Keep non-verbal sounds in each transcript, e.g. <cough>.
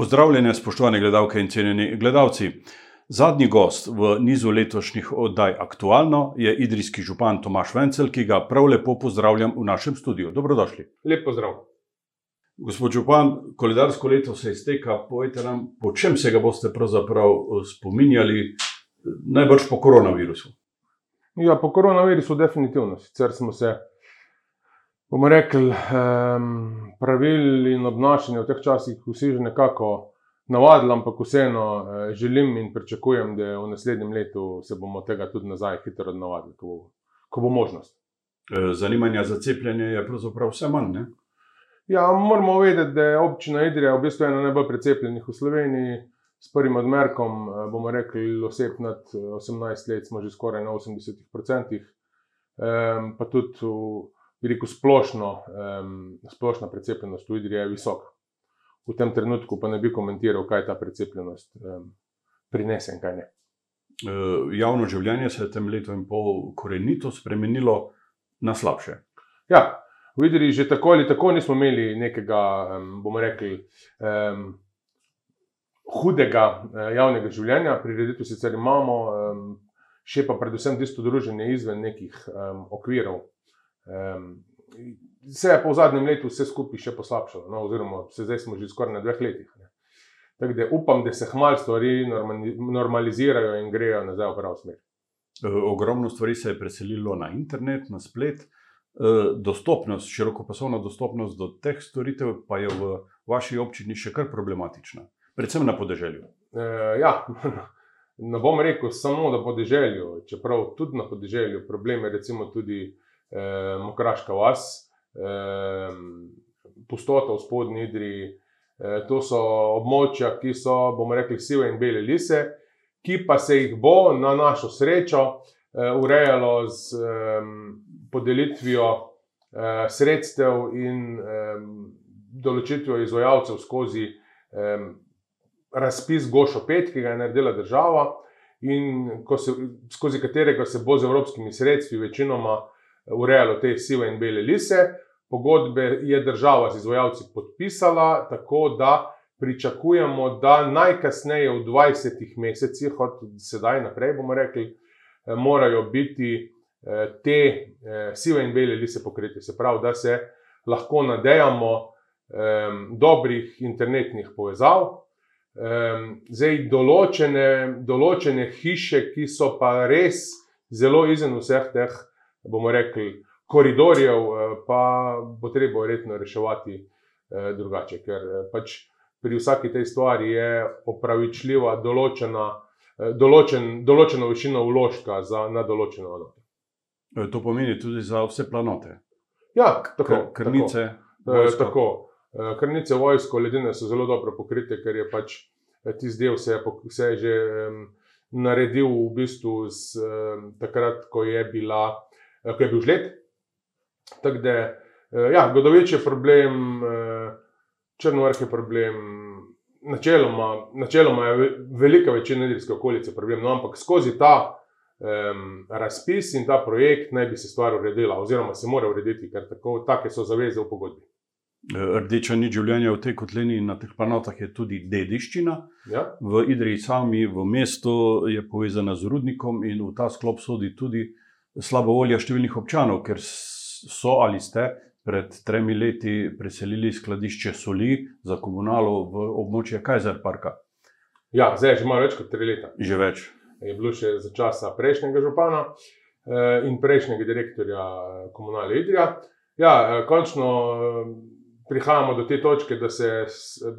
Pozdravljene, spoštovane gledalke in cenjeni gledalci. Zadnji gost v nizu letošnjih oddaj Aktualno je idrijski župan Tomaš Vencel, ki ga prav lepo pozdravljam v našem studiu. Dobrodošli. Lep pozdrav. Gospod župan, koledarsko leto se izteka. Povejte nam, po čem se ga boste pravzaprav eh, spominjali, najbrž po koronavirusu? Ja, po koronavirusu, definitivno. Sicer smo se, bomo rekli, pravil in obnašanje v teh časih vsi že nekako navadili, ampak vseeno eh, želim in pričakujem, da v naslednjem letu se bomo tega tudi nazaj hitro navadili, ko bo, ko bo možnost. Eh, zanimanja za cepljenje je pravzaprav vse manj. Ne? Ja, moramo vedeti, da je občina Idrija v bistvu ena najbolj precepljenih v Sloveniji. S prvim odmerkom, eh, bomo rekli, oseb nad 18 let, smo že skoraj na 80%, pa tudi v, rekel, splošno, splošna precepljenost v Idriji je visoka. V tem trenutku pa ne bi komentiral, kaj ta precepljenost prinese in kaj ne. Eh, javno življenje se je tem letom in pol korenito spremenilo na slabše. Ja, v Idriji že tako ali tako nismo imeli nekega, bomo rekli, hudega eh, javnega življenja, prireditev sicer imamo, še pa predvsem tisto druženje izven nekih okvirov. Se je pa v zadnjem letu vse skupaj še poslabšalo, no, oziroma se zdaj smo že skoraj na dveh letih. Ne. Tako da upam, da se hmal stvari normalizirajo in grejo nazaj v pravo smer. Eh, ogromno stvari se je preselilo na internet, na splet. Eh, dostopnost, širokopasovna dostopnost do teh storitev pa je v vaši občini še kar problematična predvsem na podeželju. E, ja, <laughs> ne bom rekel samo na podeželju, čeprav tudi na podeželju problem je recimo tudi e, Mokraška vas, e, pustota v spodnji Idri. E, to so območja, ki so, bomo rekli, sive in bele lise, ki pa se jih bo na našo srečo e, urejalo z e, podelitvijo e, sredstev in e, določitvijo izvajalcev skozi razpis Gošo 5, ki ga je naredila država, in se, skozi katerega se bo z evropskimi sredstvi večinoma eh, urejalo te sive in bele lise. Pogodbe je država z izvajalci podpisala, tako da pričakujemo, da najkasneje v 20 mesecih, od sedaj naprej, bomo rekli, eh, morajo biti eh, te sive in bele lise pokrite. Se pravi, da se lahko nadejamo dobrih internetnih povezav, um, zdaj določene, določene hiše, ki so pa res zelo izven vseh teh, bomo rekli, koridorjev, eh, pa bo treba verjetno reševati uh, drugače, ker uh, pač pri vsaki tej stvari je opravičljiva določena, določen, določena višina vložka za na določeno enoto. To pomeni tudi za vse planote. Ja, tako, krnice. Tako, tako. Eh, krnice vojsko, ledine so zelo dobro pokrite, ker je pač eh, tisti del se je, se je že um, naredil v bistvu z, um, takrat, ko je, bila, ko je bil žled. Tako da, uh, ja, Godovič je problem, uh, Črnovrh je problem, načeloma, načeloma je velika večina nedeljske okolice problem, no, ampak skozi ta um, razpis in ta projekt naj bi se stvar uredila, oziroma se mora urediti, ker tako, take so zaveze v pogodbi. Rdeča ni življenja v tej kotlini in na teh planotah je tudi dediščina. Ja. V Idriji sami, v mestu, je povezana z rudnikom in v ta sklop sodi tudi slabo volja številnih občanov, ker so ali ste pred tremi leti preselili skladišče soli za komunalo v območje Kajzer parka. Ja, zdaj je že malo več kot tri leta. Že več. Je bilo še za časa prejšnjega župana eh, in prejšnjega direktorja eh, komunale Idrija. Ja, eh, končno prihajamo do te točke, da se,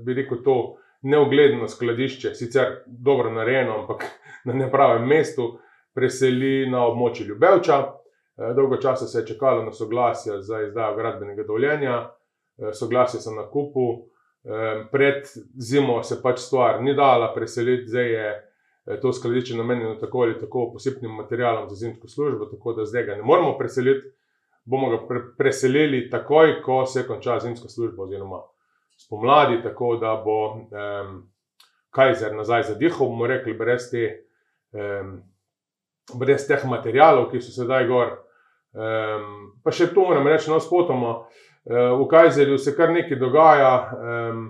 bi rekel, to neugledno skladišče, sicer dobro narejeno, ampak <laughs> na nepravem mestu, preseli na območje Ljubevča. Eh, dolgo časa se je čakalo na soglasje za izdajo gradbenega dovoljenja, eh, soglasje za nakupu. Eh, pred zimo se pač stvar ni dala preseliti, zdaj je to skladišče namenjeno tako ali tako posebnim materialom za zimsko službo, tako da zdaj ga ne moremo preseliti bomo ga pre preselili takoj, ko se konča zimska služba, oziroma spomladi, tako da bo um, Kajzer nazaj zadihal, bomo rekli, brez, te, um, brez teh materijalov, ki so sedaj gor. Um, pa še to moram reči, no, spotoma. Uh, v Kajzerju se kar nekaj dogaja. Um,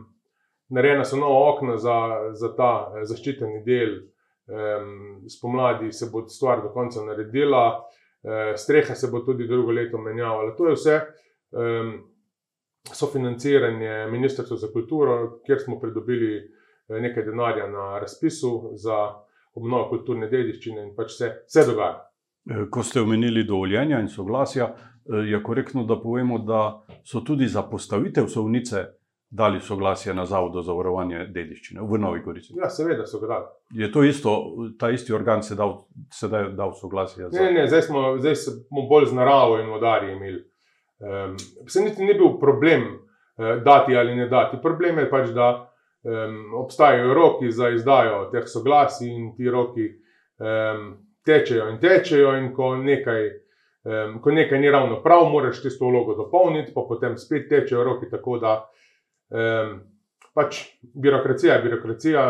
narejena so nova okna za, za ta eh, zaščiteni del, um, spomladi se bo stvar do konca naredila, uh, streha se bo tudi drugo leto menjavala. To je vse um, sofinanciranje Ministrstva za kulturo, kjer smo pridobili eh, nekaj denarja na razpisu za obnovo kulturne dediščine in pač se vse dogaja. Eh, ko ste omenili dovoljenja in soglasja, eh, je korektno, da povemo, da so tudi za postavitev sovnice dali soglasje na Zavod za varovanje dediščine v Novi Gorici. Ja, seveda so ga dali. Je to isto, ta isti organ se dal, sedaj dal soglasje? Za... Ne, ne, zdaj smo, zdaj smo bolj z naravo in vodarji imeli. Um, se niti ni bil problem uh, dati ali ne dati. Problem je pač, da um, obstajajo roki za izdajo teh soglasij in ti roki um, tečejo in tečejo, in ko nekaj, um, ko nekaj ni ravno prav, moraš tisto vlogo dopolniti, pa potem spet tečejo roki. Tako da um, pač birokracija je birokracija,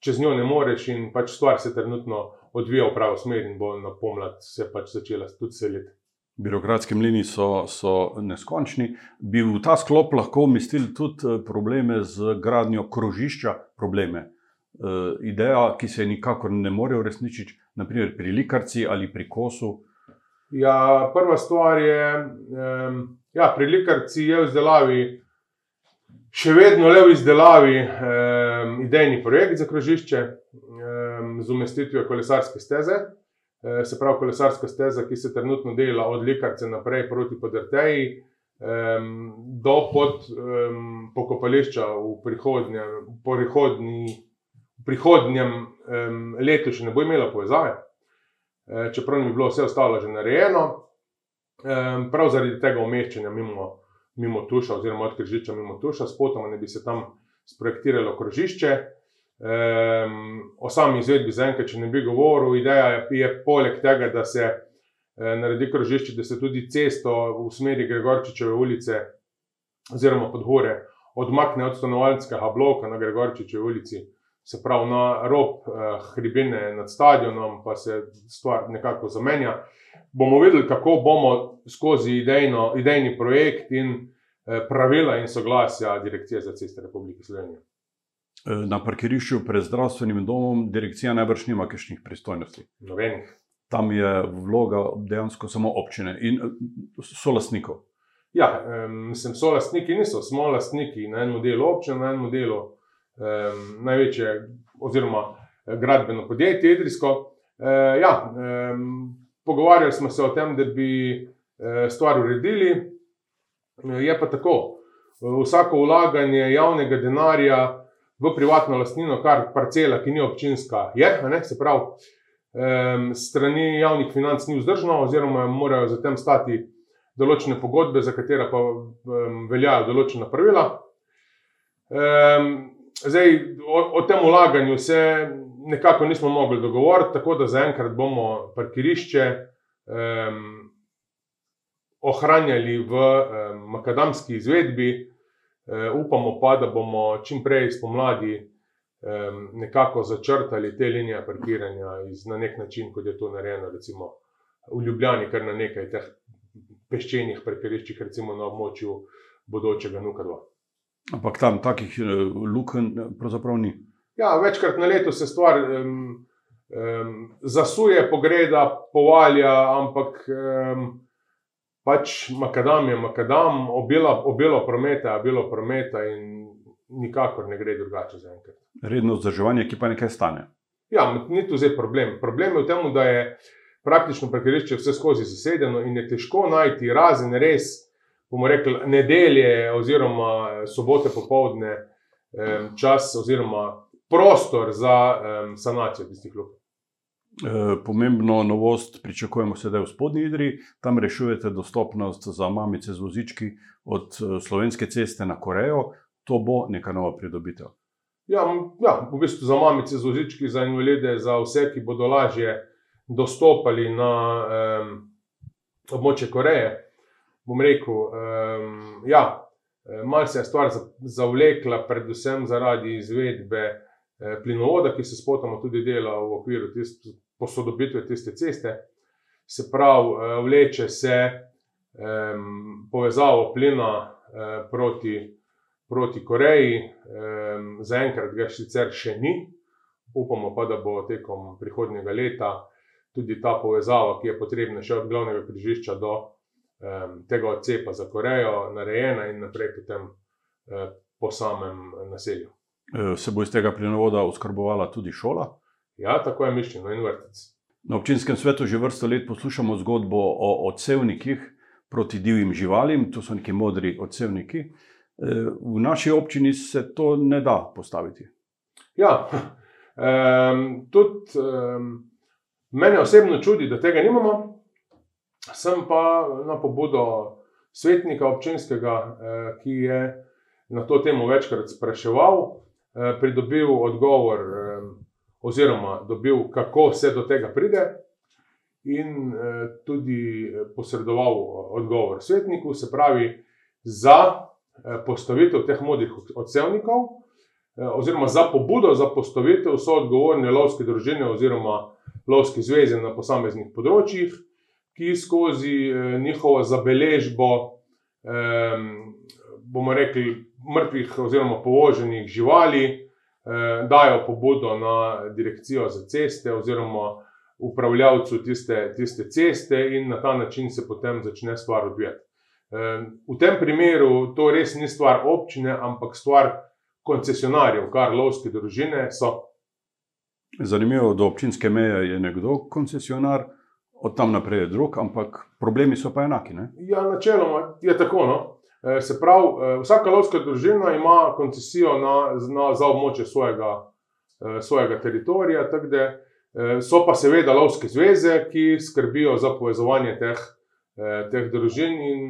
čez njo ne moreš, in pač stvar se trenutno odvija v pravo smer, in bo na pomlad se pač začela tudi seliti birokratski mlini so, so neskončni. Bi v ta sklop lahko umestili tudi eh, probleme z gradnjo krožišča, probleme. E, ideja, ki se nikakor ne more uresničiti, naprimer pri Likarci ali pri Kosu. Ja, prva stvar je, um, ja, pri Likarci je v izdelavi, še vedno le v izdelavi, um, idejni projekt za krožišče um, z umestitvijo kolesarske steze. Eh, se pravi kolesarska steza, ki se trenutno dela od Likarce naprej proti Podrteji do pod pokopališča v prihodnjem, prihodnji, prihodnjem letu, še ne bo imela povezave, eh, čeprav ni bilo vse ostalo že narejeno. Prav zaradi tega umeščanja mimo, mimo Tuša, oziroma od križišča mimo Tuša, spotoma ne bi se tam sprojektiralo krožišče. Um, o sami izvedbi zaenkrat, če ne bi govoril, ideja je, poleg tega, da se eh, naredi krožišče, da se tudi cesto v smeri Gregorčičeve ulice oziroma pod gore odmakne od stanovalnega bloka na Gregorčičevi ulici, se pravi na rob eh, hribine nad stadionom, pa se stvar nekako zamenja. Bomo videli, kako bomo skozi idejno, idejni projekt in eh, pravila in soglasja Direkcije za ceste Republike Slovenije. Eh, na parkirišču pred zdravstvenim domom direkcija najbrž nima kakšnih pristojnosti. Novenih. Tam je vloga dejansko samo občine in eh, so lastnikov. Ja, mislim, so lastniki, niso smo lastniki na enem delu občine, na enem delu um, največje, oziroma eh, gradbeno podjetje Idrisko. E, ja, um, pogovarjali smo se o tem, da bi stvar uredili. Je pa tako, vsako vlaganje javnega denarja v privatno lastnino, kar parcela, ki ni občinska, je, ne, se pravi, um, strani javnih financ ni vzdržno, oziroma morajo za tem stati določene pogodbe, za katera pa um, veljajo določena pravila. Um, zdaj, o, o tem ulaganju se nekako nismo mogli dogovoriti, tako da zaenkrat bomo parkirišče um, ohranjali v um, makadamski izvedbi. Eh, upamo pa, da bomo čim prej spomladi nekako začrtali te linije parkiranja na nek način, kot je to narejeno, recimo v Ljubljani, kar na nekaj teh peščenih parkiriščih, recimo na območju bodočega NUK2. Ampak tam takih eh, lukenj eh, pravzaprav ni. Ja, večkrat na leto se stvar um, um, zasuje, pogreda, povalja, ampak um, pač makadam je makadam, obelo, obelo prometa je obelo prometa in nikakor ne gre drugače za enkrat. Redno vzdrževanje, ki pa nekaj stane. Ja, ni tu zdaj problem. Problem je v tem, da je praktično parkirišče vse skozi zasedeno in je težko najti razen res, bomo rekli, nedelje oziroma sobote popovdne čas oziroma prostor za sanacijo tistih lukenj. Eh, pomembno novost pričakujemo sedaj v spodnji Idri, tam rešujete dostopnost za mamice z vozički od eh, slovenske ceste na Korejo. To bo neka nova pridobitev. Ja, ja, v bistvu za mamice z vozički, za invalide, za vse, ki bodo lažje dostopali na um, območje Koreje. Bom rekel, um, ja, malo se je stvar zavlekla, predvsem zaradi izvedbe eh, plinovoda, ki se spotoma tudi dela v okviru tistih posodobitve tiste ceste, se pravi, eh, vleče se um, povezavo plina uh, proti proti Koreji. Zaenkrat ga sicer še ni, upamo pa, da bo tekom prihodnjega leta tudi ta povezava, ki je potrebna še od glavnega križišča do tega odcepa za Korejo, narejena in naprej potem po samem naselju. Se bo iz tega plinovoda oskrbovala tudi šola? Ja, tako je mišljeno in vrtec. Na občinskem svetu že vrsto let poslušamo zgodbo o odsevnikih proti divjim živalim, to so neki modri odsevniki. V naši občini se to ne da postaviti. Ja, um, tudi um, mene osebno čudi, da tega nimamo. Sem pa na pobudo svetnika občinskega, eh, ki je na to temo večkrat spraševal, eh, pridobil odgovor. Eh, oziroma dobil, kako se do tega pride, in eh, tudi posredoval odgovor svetniku, se pravi, za eh, postavitev teh modrih odsevnikov, eh, oziroma za pobudo za postavitev, so odgovorne lovske družine oziroma lovske zveze na posameznih področjih, ki skozi njihovo zabeležbo, bomo rekli, mrtvih oziroma povoženih živali. Eh, dajo pobudo na direkcijo za ceste oziroma upravljavcu tiste, tiste ceste, in na ta način se potem začne stvar odvijati. Eh, v tem primeru to res ni stvar občine, ampak stvar koncesionarjev, kar lovske družine so. Zanimivo, da do občinske meje je nekdo koncesionar, od tam naprej je drug, ampak problemi so pa enaki. Ne? Ja, načeloma je tako. No? Eh, se pravi, eh, vsaka lovska družina ima koncesijo na, na, za območje svojega, eh, svojega teritorija, tako da so pa seveda lovske zveze, ki skrbijo za povezovanje teh, teh družin. In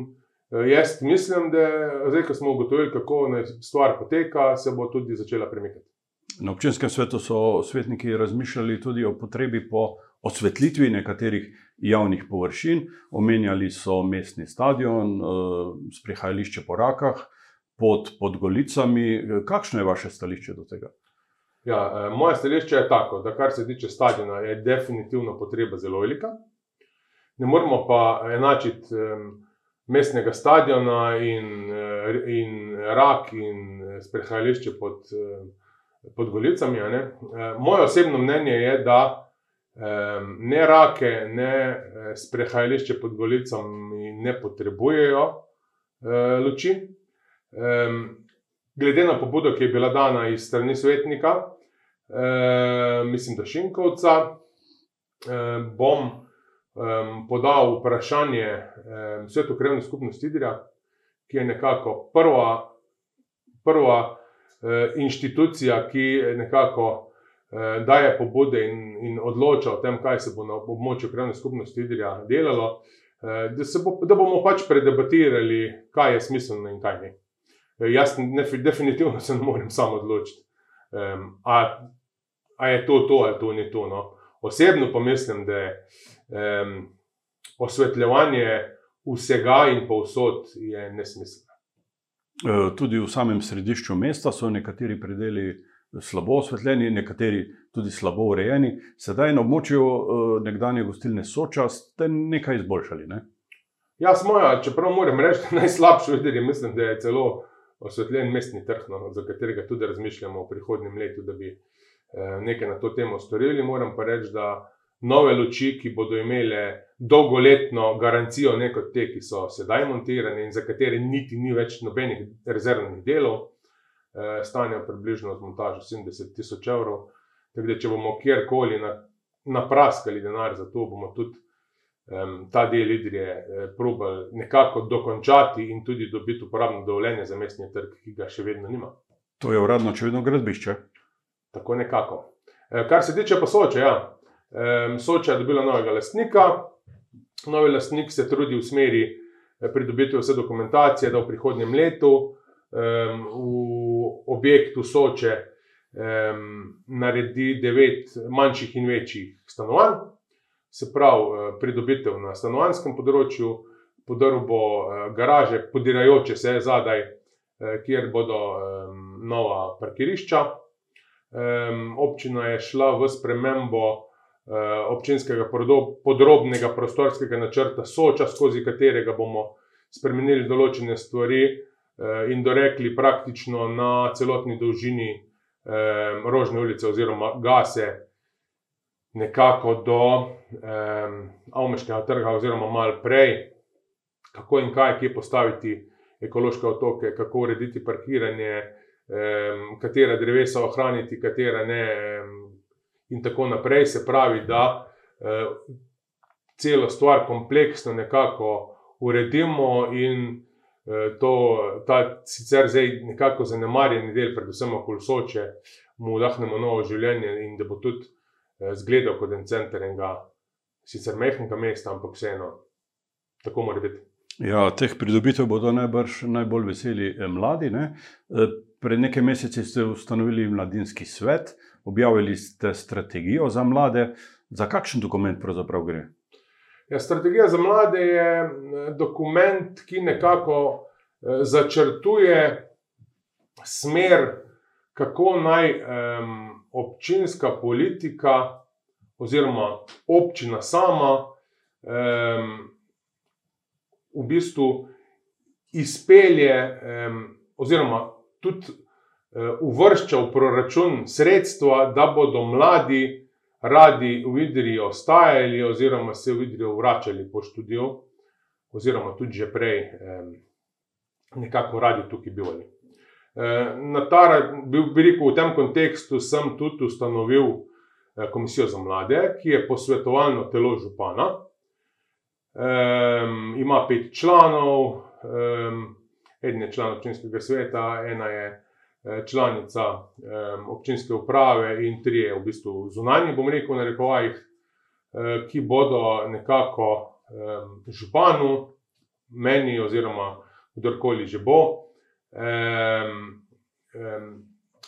jaz mislim, da zdaj, ko smo ugotovili, kako naj stvar poteka, se bo tudi začela premikati. Na občinskem svetu so svetniki razmišljali tudi o potrebi po osvetlitvi nekaterih javnih površin. Omenjali so mestni stadion, eh, sprehajališče po rakah, pod, pod Golicami. Kakšno je vaše stališče do tega? Ja, eh, moje stališče je tako, da kar se tiče stadiona, je definitivno potreba zelo velika. Ne moramo pa enačiti mestnega stadiona in, eh, in rak in sprehajališče pod, pod Golicami. Moje osebno mnenje je, da ne rake, ne eh, sprehajališče pod golicami ne potrebujejo eh, luči. Glede na pobudo, ki je bila dana iz strani svetnika, mislim, da Šinkovca, bom podal vprašanje svetu krevne skupnosti Idrija, ki je nekako prva, prva eh, inštitucija, ki nekako Eh, daje pobude in, in odloča o tem, kaj se bo na območju krajne skupnosti Idrija delalo, eh, da, bo, da bomo pač predebatirali, kaj je smiselno in kaj ni. Eh, jaz ne, definitivno se ne morem sam odločiti, um, a, a je to to ali to ni to. No. Osebno pa mislim, da je um, osvetljevanje vsega in povsod je nesmiselno. Tudi v samem središču mesta so nekateri predeli slabo osvetljeni, nekateri tudi slabo urejeni. Sedaj na območju uh, nekdanje gostilne Soča ste nekaj izboljšali. Ne? Ja, smo, čeprav moram reči, da najslabše videti, mislim, da je celo osvetljen mestni trg, no, za katerega tudi razmišljamo v prihodnjem letu, da bi eh, nekaj na to temo storili. Moram pa reči, da nove luči, ki bodo imele dolgoletno garancijo, ne kot te, ki so sedaj montirane in za katere niti ni več nobenih rezervnih delov, Eh, stanejo približno z montažo 70 tisoč evrov. Tako da, če bomo kjerkoli napraskali denar za to, bomo tudi um, ta del Idrije eh, probali nekako dokončati in tudi dobiti uporabno dovoljenje za mestni trg, ki ga še vedno nima. To je uradno, če vedno gradbišče. Tako nekako. E, kar se tiče pa Soče, ja. e, Soče je dobila novega lastnika, novi lastnik se trudi v smeri pridobiti vse dokumentacije, da v prihodnjem letu um, v objektu Soče um, naredi devet manjših in večjih stanovanj, se pravi, uh, pridobitev na stanovanjskem področju, podrbo uh, garaže, podirajoče se zadaj, uh, kjer bodo um, nova parkirišča. Um, občina je šla v spremembo občinskega podrobnega prostorskega načrta Soča, skozi katerega bomo spremenili določene stvari, in dorekli praktično na celotni dolžini Rožne ulice oziroma Gase, nekako do Avmeškega trga oziroma malo prej, kako in kaj, kje postaviti ekološke otoke, kako urediti parkiranje, katera drevesa ohraniti, katera ne in tako naprej. Se pravi, da celo stvar kompleksno nekako uredimo in to, ta sicer zdaj nekako zanemarjeni del, predvsem okoli Soče, mu vdahnemo novo življenje in da bo tudi izgledal kot en center enega sicer majhnega mesta, ampak vseeno tako mora biti. Ja, teh pridobitev bodo najbrž najbolj veseli mladi, ne. Pred nekaj meseci ste ustanovili mladinski svet, objavili ste strategijo za mlade. Za kakšen dokument pravzaprav gre? Ja, strategija za mlade je dokument, ki nekako začrtuje smer, kako naj občinska politika oziroma občina sama v bistvu izpelje oziroma tudi uvršča v proračun sredstva, da bodo mladi radi v Idriji ostajali oziroma se v Idrijo vračali po študiju oziroma tudi že prej nekako radi tukaj bivali. Na ta bi rekel, v tem kontekstu sem tudi ustanovil komisijo za mlade, ki je posvetovalno telo župana. ima pet članov, eden je član občinskega sveta, ena je članica občinske uprave in trije v bistvu zunanji, bom rekel v narekovajih, ki bodo nekako županu, meni oziroma kdorkoli že bo,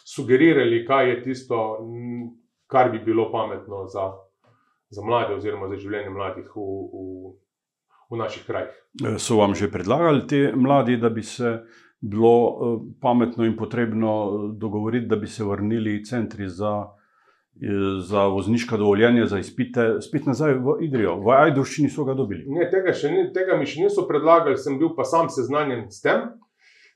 sugerirali, kaj je tisto, kar bi bilo pametno za za mlade oziroma za življenje mladih v, v v naših krajih. So vam že predlagali ti mladi, da bi se bilo pametno in potrebno dogovoriti, da bi se vrnili centri za za vozniška dovoljenja, za izpite spet nazaj v Idrijo? V Ajdovščini so ga dobili. Ne, tega ni, tega mi še niso predlagali, sem bil pa sam seznanjen s tem,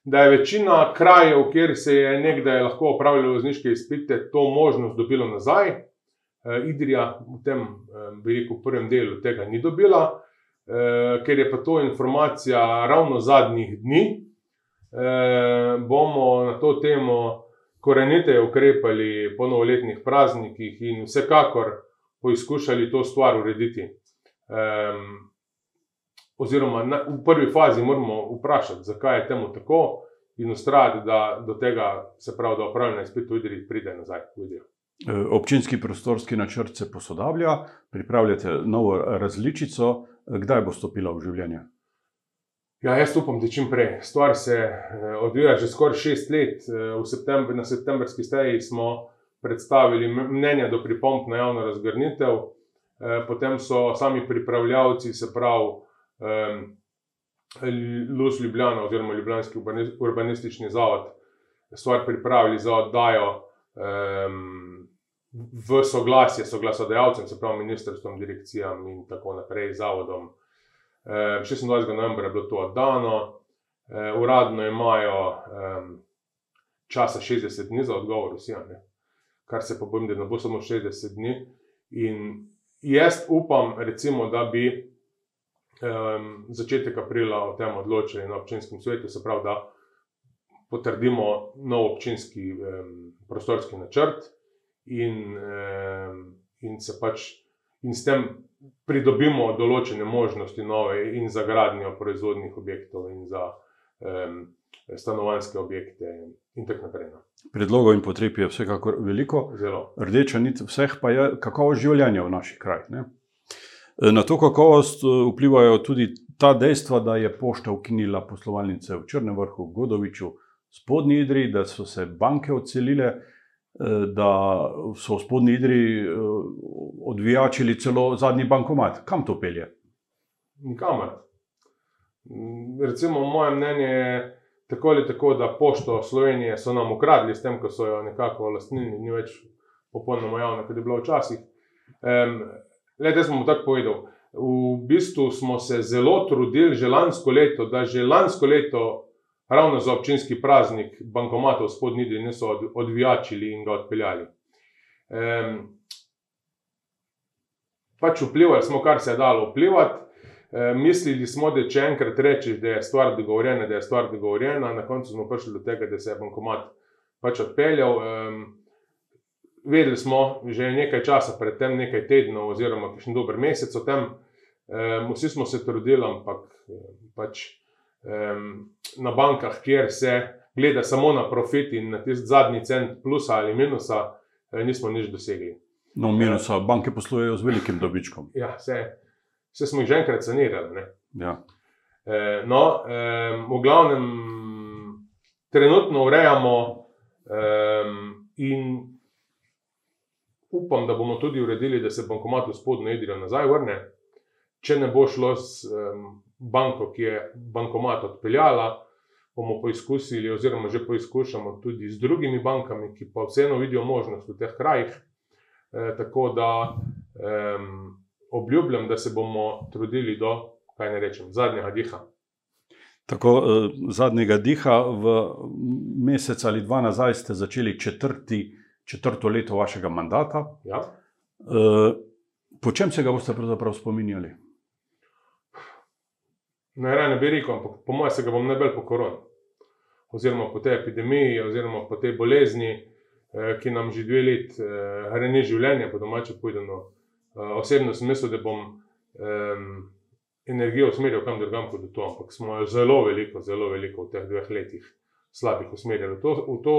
da je večina krajev, kjer se je nekdaj lahko opravljalo vozniške izpite, to možnost dobilo nazaj. Idrija v tem, bi rekel, prvem delu tega ni dobila. ker je pa to informacija ravno zadnjih dni, bomo na to temo koreniteje ukrepali po novoletnih praznikih in vsekakor poizkušali to stvar urediti. oziroma v prvi fazi moramo vprašati, zakaj je temu tako, in vztrajati, da do tega, se pravi do opravljanja izpitov v Idriji, pride nazaj v Idrijo. Občinski prostorski načrt se posodablja, pripravljate novo različico. Kdaj bo stopila v življenje? Ja, jaz upam, da čim prej. Stvar se odvija že skoraj šest let, v na septembrski seji smo predstavili mnenja do pripomb na javno razgrnitev. potem so sami pripravljavci, se pravi LUS Ljubljana oziroma ljubljanski urbanistični zavod, stvar pripravili za oddajo v soglasje soglasodajalcem, se pravi ministrstvom, direkcijam in tako naprej, zavodom. Šestindvajsetega novembra je bilo to oddano, uradno imajo časa šestdeset dni za odgovor vsi. Kar se pa bojim, da ne bo samo šestdeset dni. In jaz upam, recimo, da bi začetek aprila o tem odločali na občinskem svetu, se pravi, da potrdimo nov občinski prostorski načrt in in se pač in s tem pridobimo določene možnosti nove in za gradnjo proizvodnih objektov in za stanovanjske objekte in tako naprej, no. Predlogov in potreb je vsekakor veliko. Zelo. Rdeča nit vseh pa je kakovost življenja v naših krajih, ne. Na to kakovost vplivajo tudi ta dejstva, da je pošta ukinila poslovalnice v Črnem vrhu, Godoviču, Spodnji Idriji, da so se banke odselile, da so v Spodnji Idriji odvijačili celo zadnji bankomat. Kam to pelje? Nikamor. Recimo moje mnenje je tako ali tako, da Pošto Slovenije so nam ukradli s tem, ko so jo nekako olastninili, ni več popolnoma javna, kot je bila včasih. glejte, jaz bom tako povedal. V bistvu smo se zelo trudili že lansko leto, da že lansko leto ravno za občinski praznik bankomatov spodnji del niso od, odvijačili in ga odpeljali. Um, pač vplivali smo, kar se je dalo vplivati. E, mislili smo, da če enkrat rečeš, da je stvar dogovorjena, da je stvar dogovorjena, na koncu smo prišli do tega, da se je bankomat pač odpeljal. E, vedeli smo že nekaj časa pred tem, nekaj tednov, oziroma še dober mesec o tem, e, vsi smo se trudili, ampak pač, na bankah, kjer se gleda samo na profit in na tisti zadnji cent, plusa ali minusa, e, nismo nič dosegli. No, minusa, banke poslujejo z velikim dobičkom. Ja, vse, vse smo jih že enkrat sanirali. Ja. E, no, e, v glavnem, trenutno urejamo e, in upam, da bomo tudi uredili, da se bankomat v spodnjo jedro nazaj vrne. Če ne bo šlo s e, banko, ki je bankomat odpeljala, bomo poizkusili, oziroma že poizkušamo tudi z drugimi bankami, ki pa vseeno vidijo možnost v teh krajih. E, tako da um, obljubljam, da se bomo trudili do, kaj ne rečem, zadnjega diha. Tako uh, zadnjega diha v mesec ali dva nazaj ste začeli četrti, četrto leto vašega mandata. Ja. Uh, po čem se ga boste pravzaprav spominjali? Najraje ne bi rekel, ampak po mojem se ga bom najbolj po koroni. Oziroma po tej epidemiji, oziroma po tej bolezni, Eh, ki nam že dve leti eh, hrani življenje, po domače povedano. Eh, osebno sem mislil, da bom um, energijo usmeril kam drugam kot to, ampak smo jo zelo veliko, zelo veliko v teh dveh letih slabih usmerjali v to, v to,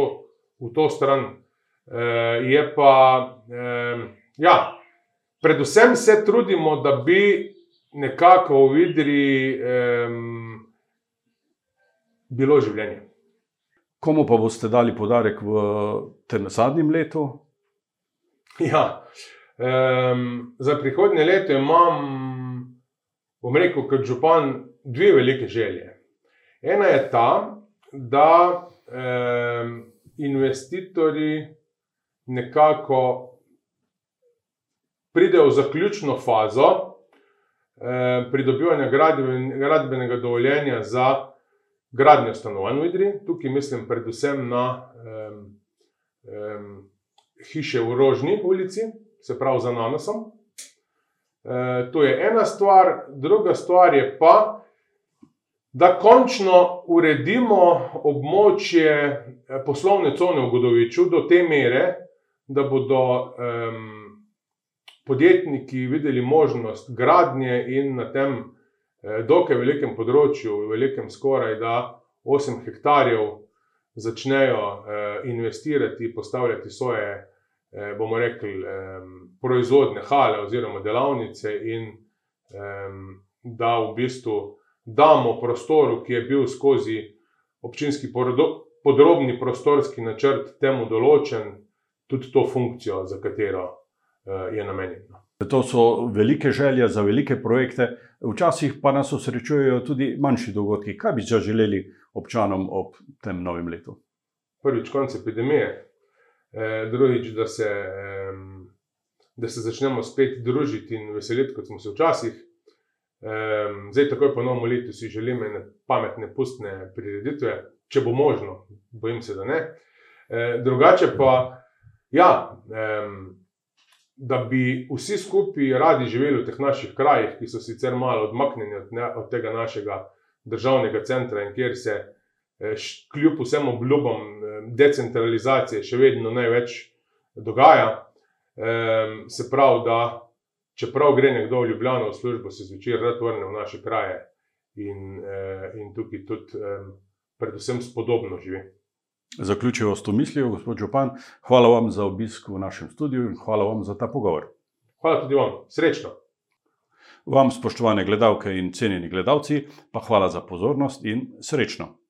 v to stran. Uh, je pa, um, ja, predvsem se trudimo, da bi nekako v vidri um, bilo življenje. Komu pa boste dali podarek v tem zadnjem letu? Ja, um, za prihodnje leto imam, bom rekel, kot župan, dve velike želje. Ena je ta, da um, investitorji nekako pridejo v zaključno fazo pridobivanja gradbenega dovoljenja za gradnjo stanovanj v Idri, tukaj mislim predvsem na um, um, hiše v Rožni ulici, se pravi za nanosom. E, to je ena stvar, druga stvar je pa, da končno uredimo območje e, poslovne cone v Godoviču do te mere, da bodo um, podjetniki videli možnost gradnje in na tem Eh, dokaj velikem področju, velikem skoraj da 8 hektarjev, začnejo eh, investirati, postavljati svoje, eh, bomo rekli, proizvodne hale oziroma delavnice, in da v bistvu damo prostoru, ki je bil skozi občinski podrobni prostorski načrt temu določen, tudi to funkcijo, za katero je namenjeno. To so velike želje za velike projekte, včasih pa nas osrečujejo tudi manjši dogodki. Kaj bi želeli občanom ob tem novem letu? Prvič, konec epidemije, eh, drugič, da se, da se začnemo spet družiti in veseliti, kot smo se včasih. Zdaj, takoj po novem letu, si želim ene pametne, pustne prireditve, če bo možno, bojim se, da ne. Eh, drugače pa, ja da bi vsi skupaj radi živeli v teh naših krajih, ki so sicer malo odmaknjeni od, ne, od tega našega državnega centra in kjer se eh, kljub vsem obljubam eh, decentralizacije še vedno največ dogaja. Eh, se pravi, da čeprav gre nekdo v Ljubljano v službo, se zvečer rad vrne v naše kraje in, eh, in tukaj tudi eh, predvsem spodobno živi. Zaključijo s to mislijo, gospod Župan. Hvala vam za obisk v našem studiu in hvala vam za ta pogovor. Hvala tudi vam, srečno. Vam, spoštovane gledalke in cenjeni gledalci, pa hvala za pozornost in srečno.